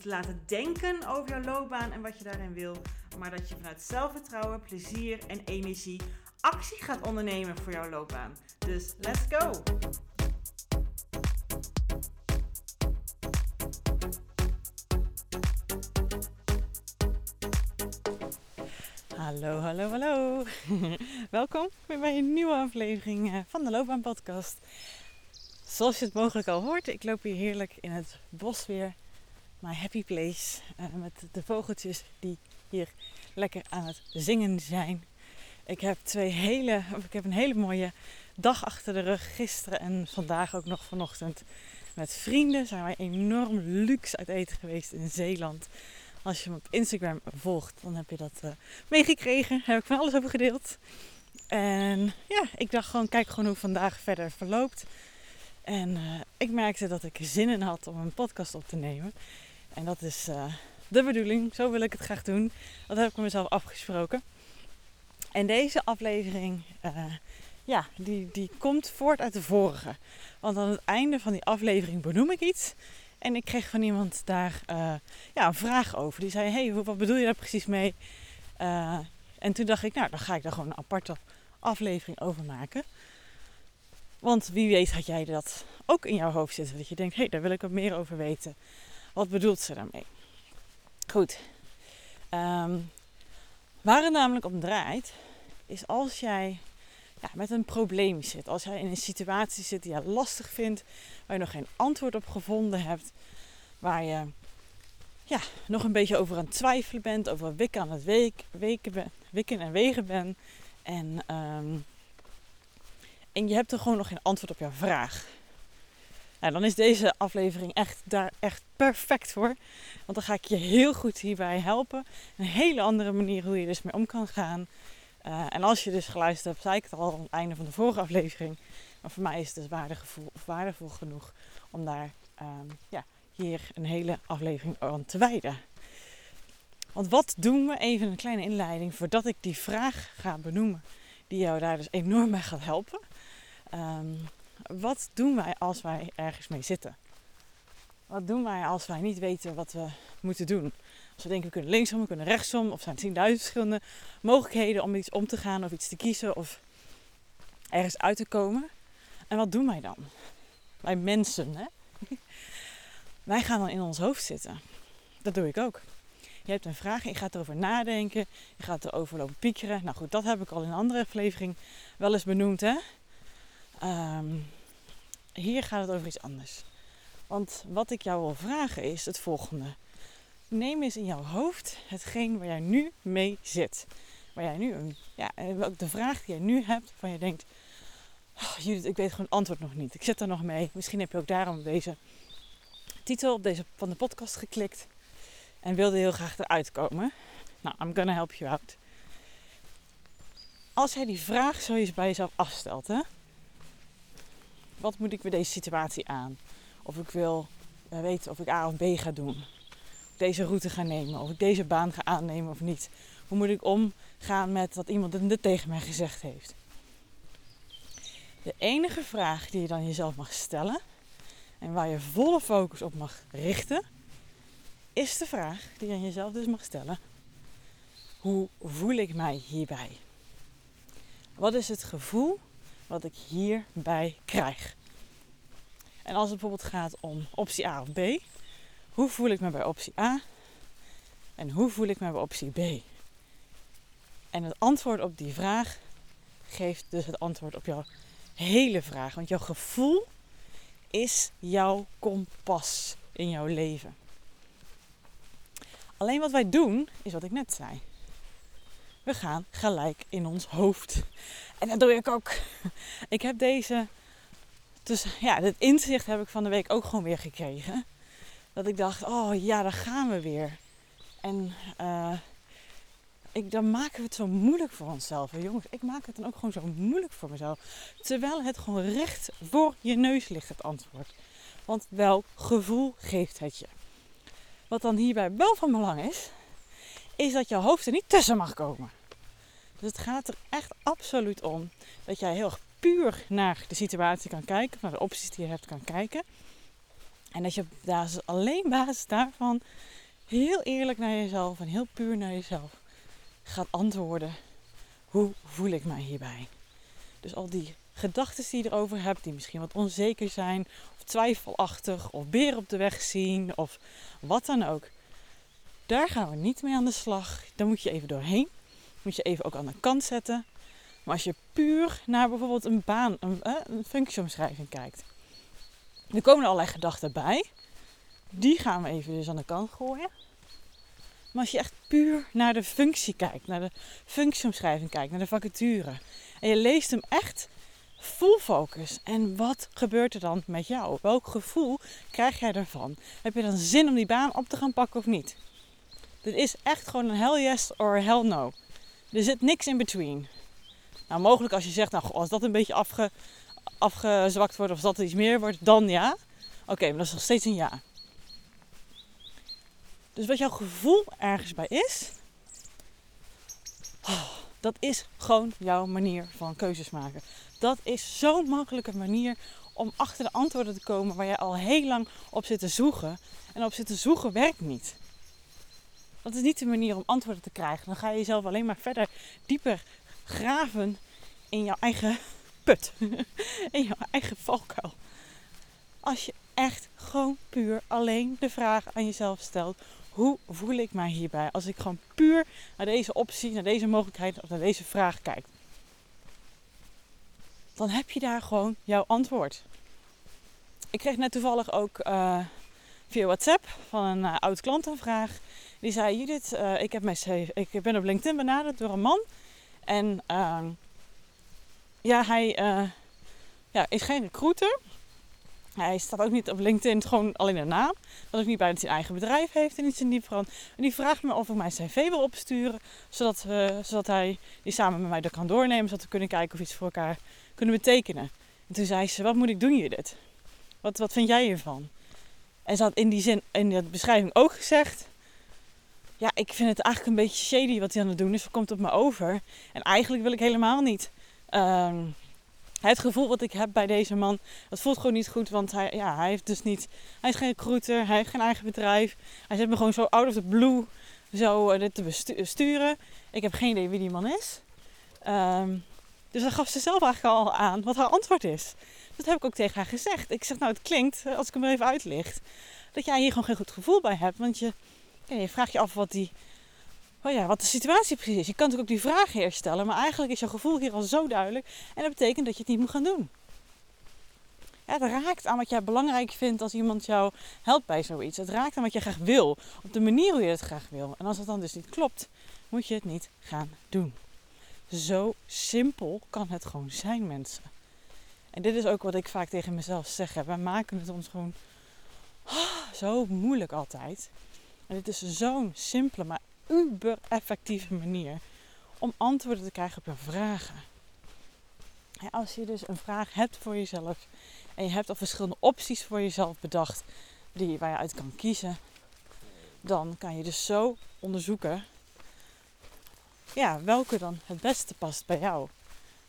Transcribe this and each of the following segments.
te laten denken over jouw loopbaan en wat je daarin wil, maar dat je vanuit zelfvertrouwen, plezier en energie actie gaat ondernemen voor jouw loopbaan. Dus let's go! Hallo, hallo, hallo. Welkom weer bij een nieuwe aflevering eh, van de Loopbaan Podcast. Zoals je het mogelijk al hoort, ik loop hier heerlijk in het bos weer. My happy place. Uh, met de vogeltjes die hier lekker aan het zingen zijn. Ik heb twee hele, ik heb een hele mooie dag achter de rug. Gisteren en vandaag ook nog vanochtend. Met vrienden zijn wij enorm luxe uit eten geweest in Zeeland. Als je me op Instagram volgt, dan heb je dat uh, meegekregen. Heb ik van alles over gedeeld. En ja, ik dacht gewoon, kijk gewoon hoe vandaag verder verloopt. En uh, ik merkte dat ik zin in had om een podcast op te nemen. En dat is uh, de bedoeling. Zo wil ik het graag doen. Dat heb ik met mezelf afgesproken. En deze aflevering, ja, die, die komt voort uit de vorige. Want aan het einde van die aflevering benoem ik iets. En ik kreeg van iemand daar uh, ja, een vraag over. Die zei: Hey, wat bedoel je daar precies mee? En toen dacht ik: Nou, dan ga ik daar gewoon een aparte aflevering over maken. Want wie weet had jij dat ook in jouw hoofd zitten. Dat je denkt: Hé, hey, daar wil ik wat meer over weten. Wat bedoelt ze daarmee? Goed. Um, waar het namelijk om draait, is als jij ja, met een probleem zit. Als jij in een situatie zit die je lastig vindt, waar je nog geen antwoord op gevonden hebt, waar je ja, nog een beetje over aan het twijfelen bent, over wikken het weken, ben, en wegen bent. En, um, en je hebt er gewoon nog geen antwoord op jouw vraag. Nou, dan is deze aflevering echt daar echt perfect voor. Want dan ga ik je heel goed hierbij helpen. Een hele andere manier hoe je dus mee om kan gaan. Uh, en als je dus geluisterd hebt, zei ik het al aan het einde van de vorige aflevering. Maar voor mij is het dus waardevol, genoeg om daar um, ja, hier een hele aflevering aan te wijden. Want wat doen we? Even een kleine inleiding voordat ik die vraag ga benoemen, die jou daar dus enorm bij gaat helpen. Um, wat doen wij als wij ergens mee zitten? Wat doen wij als wij niet weten wat we moeten doen? Als we denken we kunnen linksom, we kunnen rechtsom, of zijn er 10.000 verschillende mogelijkheden om iets om te gaan of iets te kiezen of ergens uit te komen. En wat doen wij dan? Wij mensen, hè? Wij gaan dan in ons hoofd zitten. Dat doe ik ook. Je hebt een vraag, je gaat erover nadenken, je gaat erover lopen piekeren. Nou goed, dat heb ik al in een andere aflevering wel eens benoemd, hè? Um, hier gaat het over iets anders. Want wat ik jou wil vragen is het volgende. Neem eens in jouw hoofd hetgeen waar jij nu mee zit. Waar jij nu, ja, ook de vraag die jij nu hebt, van je denkt, oh, Judith, ik weet gewoon het antwoord nog niet. Ik zit er nog mee. Misschien heb je ook daarom deze titel op deze van de podcast geklikt en wilde heel graag eruit komen. Nou, I'm gonna help you out. Als jij die vraag zo eens bij jezelf afstelt, hè? Wat moet ik met deze situatie aan? Of ik wil uh, weten of ik A of B ga doen. Deze route ga nemen. Of ik deze baan ga aannemen of niet. Hoe moet ik omgaan met wat iemand dit tegen mij gezegd heeft? De enige vraag die je dan jezelf mag stellen en waar je volle focus op mag richten, is de vraag die je aan jezelf dus mag stellen. Hoe voel ik mij hierbij? Wat is het gevoel wat ik hierbij krijg? En als het bijvoorbeeld gaat om optie A of B, hoe voel ik me bij optie A? En hoe voel ik me bij optie B? En het antwoord op die vraag geeft dus het antwoord op jouw hele vraag. Want jouw gevoel is jouw kompas in jouw leven. Alleen wat wij doen, is wat ik net zei. We gaan gelijk in ons hoofd. En dat doe ik ook. Ik heb deze. Dus ja, dit inzicht heb ik van de week ook gewoon weer gekregen. Dat ik dacht, oh ja, daar gaan we weer. En uh, ik, dan maken we het zo moeilijk voor onszelf. En jongens, ik maak het dan ook gewoon zo moeilijk voor mezelf. Terwijl het gewoon recht voor je neus ligt, het antwoord. Want welk gevoel geeft het je? Wat dan hierbij wel van belang is, is dat je hoofd er niet tussen mag komen. Dus het gaat er echt absoluut om dat jij heel puur naar de situatie kan kijken, naar de opties die je hebt kan kijken. En dat je daar alleen basis daarvan heel eerlijk naar jezelf en heel puur naar jezelf gaat antwoorden. Hoe voel ik mij hierbij? Dus al die gedachten die je erover hebt, die misschien wat onzeker zijn, of twijfelachtig, of beer op de weg zien, of wat dan ook. Daar gaan we niet mee aan de slag. Daar moet je even doorheen. Moet je even ook aan de kant zetten. Maar als je puur naar bijvoorbeeld een baan, een, een functieomschrijving kijkt. Er komen er allerlei gedachten bij. Die gaan we even dus aan de kant gooien. Maar als je echt puur naar de functie kijkt, naar de functieomschrijving kijkt, naar de vacature. En je leest hem echt full focus. En wat gebeurt er dan met jou? Welk gevoel krijg jij ervan? Heb je dan zin om die baan op te gaan pakken of niet? Dit is echt gewoon een hell yes or hell no. Er zit niks in between. Nou, mogelijk als je zegt, nou, als dat een beetje afge, afgezwakt wordt of dat er iets meer wordt, dan ja. Oké, maar dat is nog steeds een ja. Dus wat jouw gevoel ergens bij is, oh, dat is gewoon jouw manier van keuzes maken. Dat is zo'n makkelijke manier om achter de antwoorden te komen waar jij al heel lang op zit te zoeken. En op zit te zoeken werkt niet. Dat is niet de manier om antwoorden te krijgen. Dan ga je jezelf alleen maar verder dieper graven in jouw eigen put. in jouw eigen valkuil. Als je echt gewoon puur alleen de vraag aan jezelf stelt: hoe voel ik mij hierbij? Als ik gewoon puur naar deze optie, naar deze mogelijkheid of naar deze vraag kijk. Dan heb je daar gewoon jouw antwoord. Ik kreeg net toevallig ook uh, via WhatsApp van een uh, oud klant een vraag. Die zei: Judith, uh, ik, heb mijn ik ben op LinkedIn benaderd door een man. En ehm, ja, hij ja, is geen recruiter. Hij staat ook niet op LinkedIn, gewoon alleen een naam. Dat ook niet bij dat eigen bedrijf heeft en iets in die brand. En die vraagt me of ik mijn cv wil opsturen, zodat, zodat hij die samen met mij dat kan doornemen, zodat we kunnen kijken of iets voor elkaar kunnen betekenen. En toen zei ze, wat moet ik doen Judith? Wat, wat vind jij hiervan? En ze had in die zin, in de beschrijving ook gezegd, ja, ik vind het eigenlijk een beetje shady wat hij aan het doen is. Wat komt op me over? En eigenlijk wil ik helemaal niet... Ehm, het gevoel wat ik heb bij deze man, dat voelt gewoon niet goed. Want hij, ja, hij heeft dus niet. Hij is geen recruiter, hij heeft geen eigen bedrijf. Hij zet me gewoon zo out of the blue zo uh, dit te besturen. Ik heb geen idee wie die man is. Um, dus dan gaf ze zelf eigenlijk al aan wat haar antwoord is. Dat heb ik ook tegen haar gezegd. Ik zeg, nou, het klinkt, als ik hem even uitlicht, dat jij hier gewoon geen goed gevoel bij hebt. Want je, je vraagt je af wat die oh ja, wat de situatie precies is. Je kan natuurlijk ook die vragen eerst stellen, maar eigenlijk is jouw gevoel hier al zo duidelijk. En dat betekent dat je het niet moet gaan doen. Ja, het raakt aan wat jij belangrijk vindt als iemand jou helpt bij zoiets. Het raakt aan wat je graag wil, op de manier hoe je het graag wil. En als dat dan dus niet klopt, moet je het niet gaan doen. Zo simpel kan het gewoon zijn, mensen. En dit is ook wat ik vaak tegen mezelf zeg. Wij maken het ons gewoon oh, zo moeilijk altijd. En dit is zo'n simpele, maar uber effectieve manier om antwoorden te krijgen op je vragen. als je dus een vraag hebt voor jezelf en je hebt al verschillende opties voor jezelf bedacht die, waar je uit kan kiezen, dan kan je dus zo onderzoeken ja, welke dan het beste past bij jou.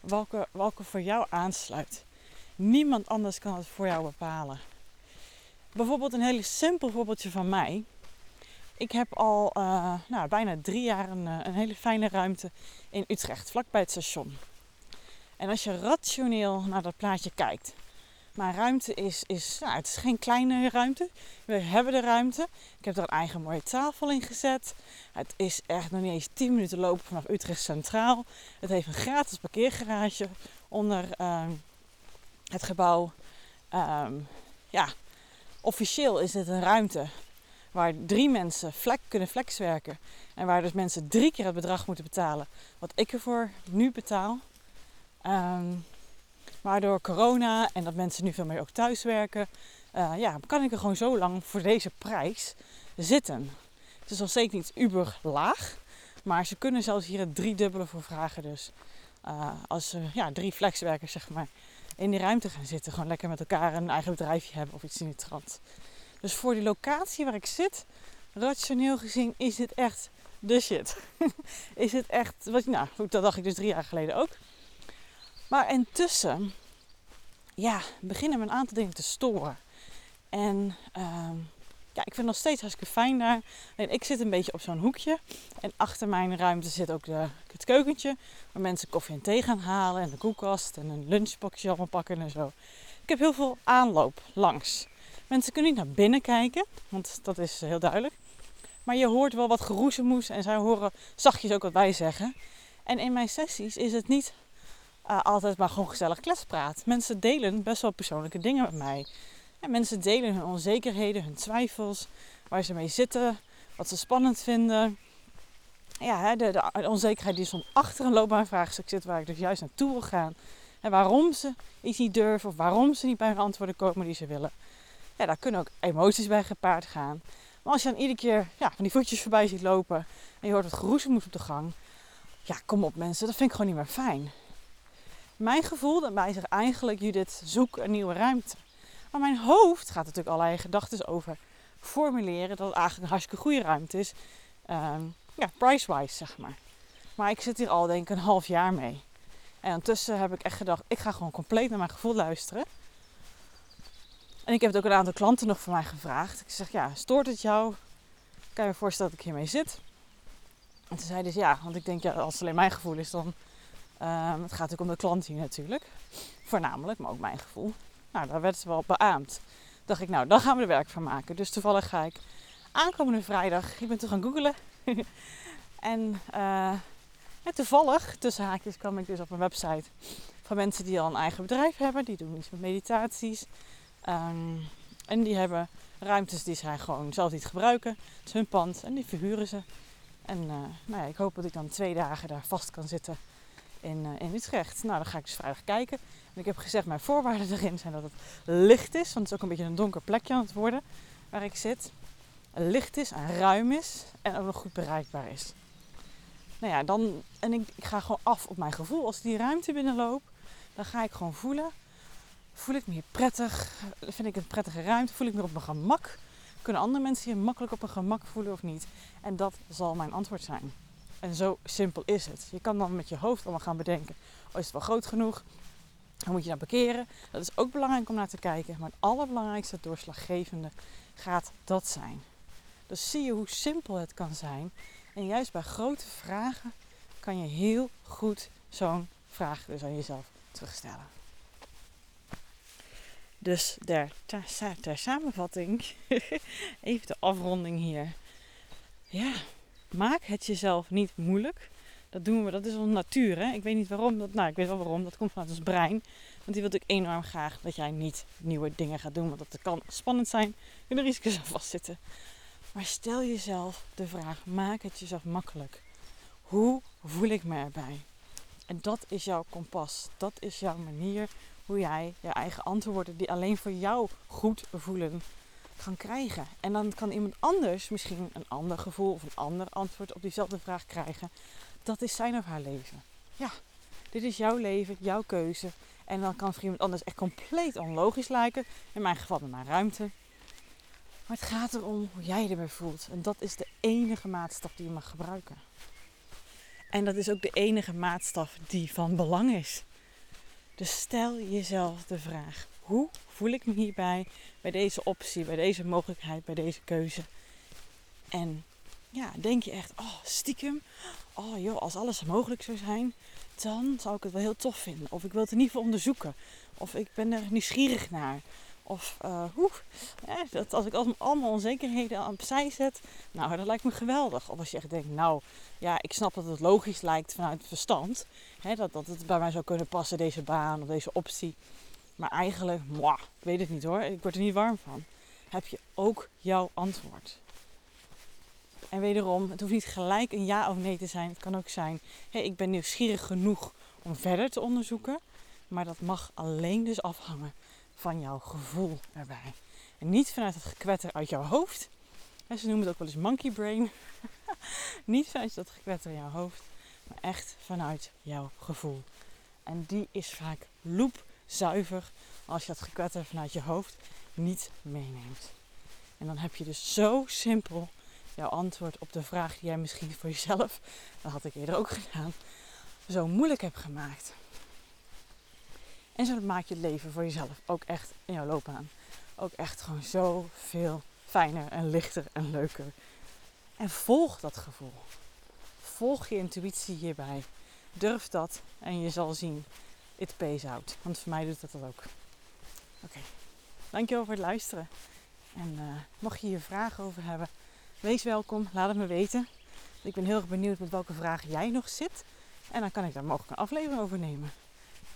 Welke, welke voor jou aansluit. Niemand anders kan het voor jou bepalen. Bijvoorbeeld een hele simpel voorbeeldje van mij. Ik heb al uh, nou, bijna drie jaar een, eh, een, hele fijne ruimte in Utrecht, vlakbij het station. En als je rationeel naar dat plaatje kijkt, mijn ruimte is, is, nou, het is geen kleine ruimte. We hebben de ruimte. Ik heb er een eigen mooie tafel in gezet. Het is echt nog niet eens 10 minuten lopen vanaf Utrecht Centraal. Het heeft een gratis parkeergarage onder uh, het gebouw. Um, ja, officieel is dit een ruimte waar drie mensen flek, kunnen flexwerken. En waar dus mensen drie keer het bedrag moeten betalen wat ik ervoor nu betaal. Um, maar door corona en dat mensen nu veel meer ook thuiswerken, uh, ja, kan ik er gewoon zo lang voor deze prijs zitten. Het is nog zeker niet uber laag. Maar ze kunnen zelfs hier het driedubbele voor vragen. Dus uh, als ze ja, drie flexwerkers zeg maar, in die ruimte gaan zitten. Gewoon lekker met elkaar een eigen bedrijfje hebben of iets in die trant. Dus voor die locatie waar ik zit, rationeel gezien, is dit echt de shit. is het echt, wat, nou, dat dacht ik dus drie jaar geleden ook. Maar intussen, ja, beginnen me een aantal dingen te storen. En uh, ja, ik vind het nog steeds hartstikke fijn daar. Ik zit een beetje op zo'n hoekje. En achter mijn ruimte zit ook de, het keukentje. Waar mensen koffie en thee gaan halen. En de koelkast en een lunchboxje allemaal pakken en zo. Ik heb heel veel aanloop langs. Mensen kunnen niet naar binnen kijken. Want dat is heel duidelijk. Maar je hoort wel wat geroezemoes. En zij horen zachtjes ook wat wij zeggen. En in mijn sessies is het niet uh, altijd maar gewoon gezellig kletspraat. Mensen delen best wel persoonlijke dingen met mij. En mensen delen hun onzekerheden, hun twijfels, waar ze mee zitten, wat ze spannend vinden. Ja, de, de, onzekerheid die soms achter een loopbaanvraagstuk zit, waar ik dus juist naartoe wil gaan. En waarom ze iets niet durven of waarom ze niet bij hun antwoorden komen die ze willen. Ja, daar kunnen ook emoties bij gepaard gaan. Maar als je dan iedere keer ja, van die voetjes voorbij ziet lopen en je hoort wat geroezemoes op de gang. Ja, kom op mensen, dat vind ik gewoon niet meer fijn. Mijn gevoel daarbij zegt eigenlijk, Judith, zoek een nieuwe ruimte. Maar mijn hoofd gaat natuurlijk allerlei gedachten over formuleren dat het eigenlijk een hartstikke goede ruimte is. Um, ja, price-wise zeg maar. Maar ik zit hier al denk ik een half jaar mee. En ondertussen heb ik echt gedacht, ik ga gewoon compleet naar mijn gevoel luisteren. En ik heb het ook een aantal klanten nog van mij gevraagd. Ik zeg, ja, stoort het jou? Kan je me voorstellen dat ik hiermee zit? En toen zeiden ze ja, want ik denk, ja, als het alleen mijn gevoel is, dan... Um, het gaat natuurlijk om de klant hier natuurlijk. Voornamelijk, maar ook mijn gevoel. Nou, daar werd ze wel beaamd. Dacht ik, nou, dan gaan we er werk van maken. Dus toevallig ga ik aankomende vrijdag, ik ben toen gaan googlen. en uh, toevallig, tussen haakjes, kwam ik dus op een website van mensen die al een eigen bedrijf hebben. Die doen iets met meditaties. Um, en die hebben ruimtes die zij gewoon zelf niet gebruiken. Het is hun pand en die verhuren ze. En uh, nou ja, ik hoop dat ik dan twee dagen daar vast kan zitten in, uh, in Utrecht. Nou, dan ga ik dus vrijdag kijken. En ik heb gezegd, mijn voorwaarden erin zijn dat het licht is. Want het is ook een beetje een donker plekje aan het worden waar ik zit. Licht is en ruim is en ook nog goed bereikbaar is. Nou ja, dan, en ik ga gewoon af op mijn gevoel. Als ik die ruimte binnenloop, dan ga ik gewoon voelen. Voel ik me hier prettig? Vind ik het prettige ruimte? Voel ik me op mijn gemak? Kunnen andere mensen hier makkelijk op hun gemak voelen of niet? En dat zal mijn antwoord zijn. En zo simpel is het. Je kan dan met je hoofd allemaal gaan bedenken: oh, is het wel groot genoeg? Dan moet je naar parkeren. Dat is ook belangrijk om naar te kijken. Maar het allerbelangrijkste, doorslaggevende, gaat dat zijn. Dus zie je hoe simpel het kan zijn. En juist bij grote vragen kan je heel goed zo'n vraag dus aan jezelf terugstellen. Dus ter, ter, samenvatting, even de afronding hier. Ja, maak het jezelf niet moeilijk. Dat doen we, dat is onze natuur. Hè? Ik weet niet waarom, dat, nou ik weet wel waarom, dat komt vanuit ons brein. Want die wil natuurlijk enorm graag dat jij niet nieuwe dingen gaat doen, want dat kan spannend zijn. En de risico's aan vastzitten. Maar stel jezelf de vraag, maak het jezelf makkelijk. Hoe voel ik me erbij? En dat is jouw kompas. Dat is jouw manier hoe jij je eigen antwoorden die alleen voor jou goed voelen gaan krijgen. En dan kan iemand anders misschien een ander gevoel of een ander antwoord op diezelfde vraag krijgen. Dat is zijn of haar leven. Ja, dit is jouw leven, jouw keuze. En dan kan voor iemand anders echt compleet onlogisch lijken. In mijn geval met mijn ruimte. Maar het gaat erom hoe jij je erbij voelt. En dat is de enige maatstaf die je mag gebruiken. En dat is ook de enige maatstaf die van belang is. Dus stel jezelf de vraag: hoe voel ik me hierbij, bij deze optie, bij deze mogelijkheid, bij deze keuze? En ja, denk je echt, oh stiekem, oh joh, als alles mogelijk zou zijn, dan zou ik het wel heel tof vinden. Of ik wil het in ieder geval onderzoeken. Of ik ben er nieuwsgierig naar. Of uh, hoe, dat als ik allemaal onzekerheden aan opzij zet, nou dat lijkt me geweldig. Of als je echt denkt, nou ja, ik snap dat het logisch lijkt vanuit het verstand. Hè, dat, dat het bij mij zou kunnen passen, deze baan of deze optie. Maar eigenlijk, ik weet het niet hoor, ik word er niet warm van. Heb je ook jouw antwoord. En wederom, het hoeft niet gelijk een ja of nee te zijn. Het kan ook zijn, hey, ik ben nieuwsgierig genoeg om verder te onderzoeken. Maar dat mag alleen dus afhangen van jouw gevoel erbij. En niet vanuit het gekwetter uit jouw hoofd. En ze noemen het ook wel eens monkey brain. Niet vanuit dat gekwetter in jouw hoofd, maar echt vanuit jouw gevoel. En die is vaak loepzuiver als je dat gekwetter vanuit je hoofd niet meeneemt. En dan heb je dus zo simpel jouw antwoord op de vraag die jij misschien voor jezelf, dat had ik eerder ook gedaan, zo moeilijk hebt gemaakt. En zo maak je het leven voor jezelf ook echt in jouw loopbaan. Ook echt gewoon zo veel fijner en lichter en leuker. En volg dat gevoel. Volg je intuïtie hierbij. Durf dat en je zal zien, it pays out. Want voor mij doet dat dat ook. Oké, dankjewel voor het luisteren. En uh, mocht je hier vragen over hebben, wees welkom. Laat het me weten. Ik ben heel erg benieuwd met welke vragen jij nog zit. En dan kan ik daar mogelijk een aflevering over nemen.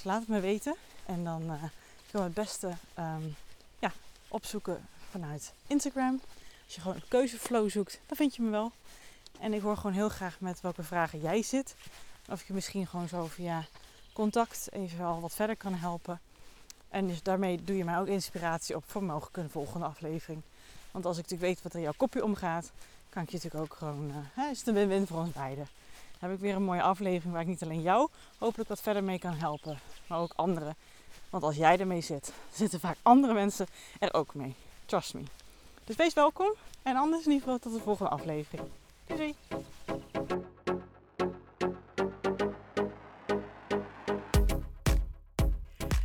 Dus laat het me weten. En dan uh, kunnen we het beste um, ja, opzoeken vanuit Instagram. Als je gewoon een keuzeflow zoekt, dan vind je me wel. En ik hoor gewoon heel graag met welke vragen jij zit. Of je misschien gewoon zo via contact even al wat verder kan helpen. En dus daarmee doe je mij ook inspiratie op voor mogelijk een volgende aflevering. Want als ik natuurlijk weet wat er jouw kopje omgaat, kan ik je natuurlijk ook gewoon. Uh, is een win-win voor ons beiden. Heb ik weer een mooie aflevering waar ik niet alleen jou hopelijk wat verder mee kan helpen, maar ook anderen. Want als jij ermee zit, zitten vaak andere mensen er ook mee. Trust me. Dus wees welkom en anders in ieder geval tot de volgende aflevering. Doei!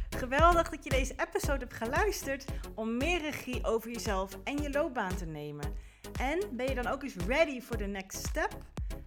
Geweldig dat je deze episode hebt geluisterd om meer regie over jezelf en je loopbaan te nemen. En ben je dan ook eens ready for the next step?